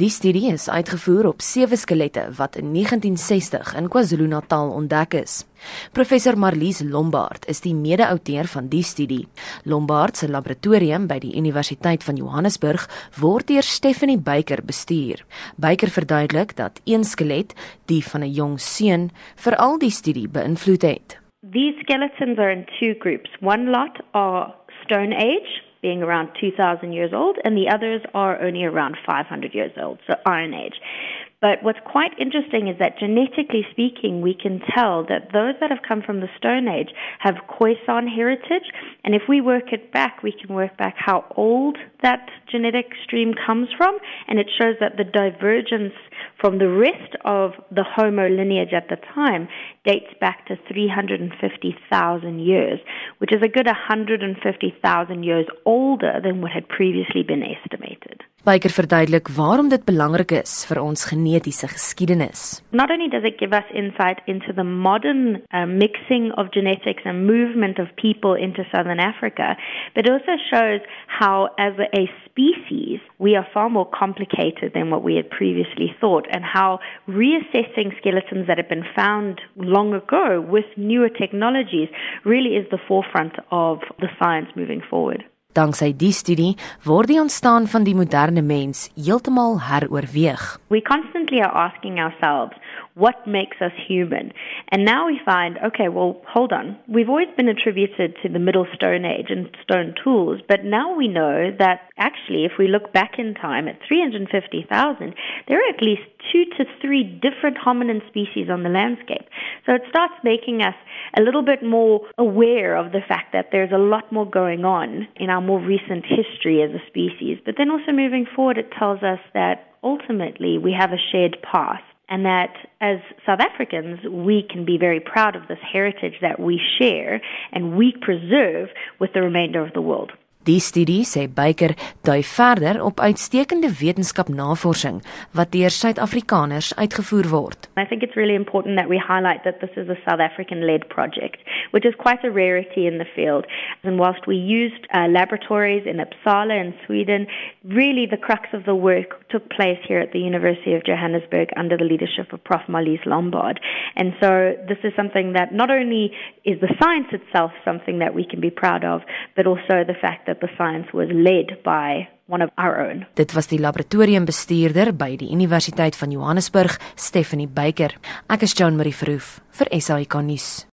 Die studie is uitgevoer op sewe skelette wat in 1960 in KwaZulu-Natal ontdek is. Professor Marlies Lombard is die mede-outeur van die studie. Lombard se laboratorium by die Universiteit van Johannesburg word deur Stephanie Beyker bestuur. Beyker verduidelik dat een skelet, die van 'n jong seun, veral die studie beïnvloed het. These skeletons are in two groups. One lot are Stone Age, being around 2,000 years old, and the others are only around 500 years old, so Iron Age. But what's quite interesting is that genetically speaking, we can tell that those that have come from the Stone Age have Khoisan heritage. And if we work it back, we can work back how old that genetic stream comes from. And it shows that the divergence from the rest of the Homo lineage at the time dates back to 350,000 years, which is a good 150,000 years older than what had previously been estimated. Baker verduidelik waarom dit belangrik is vir ons genetiese geskiedenis. Not only does it give us insight into the modern uh, mixing of genetics and movement of people into southern Africa, but also shows how as a species we are far more complicated than what we had previously thought and how reassessing skeletons that have been found long ago with newer technologies really is the forefront of the science moving forward. Danksy die studie word die ontstaan van die moderne mens heeltemal heroorweeg. We constantly are asking ourselves what makes us human. And now we find, okay, well, hold on. We've always been attributed to the Middle Stone Age and stone tools, but now we know that actually, if we look back in time at 350,000, there are at least two to three different hominin species on the landscape. So it starts making us a little bit more aware of the fact that there's a lot more going on in our more recent history as a species. But then also moving forward, it tells us that ultimately we have a shared past and that as South Africans, we can be very proud of this heritage that we share and we preserve with the remainder of the world. Die studie sê Baker dui verder op uitstekende wetenskapnavorsing wat deur Suid-Afrikaners uitgevoer word. I think it's really important that we highlight that this is a South African led project, which is quite a rarity in the field. And whilst we used uh, laboratories in Uppsala in Sweden, really the crux of the work took place here at the University of Johannesburg under the leadership of Prof. Marlize Lombard. And so this is something that not only is the science itself something that we can be proud of, but also the fact that the science was led by one of our own. Dit was die laboratoriumbestuurder by die Universiteit van Johannesburg, Stephanie Beyker. Ek is Joan Marie Verhoef vir SAK nuus.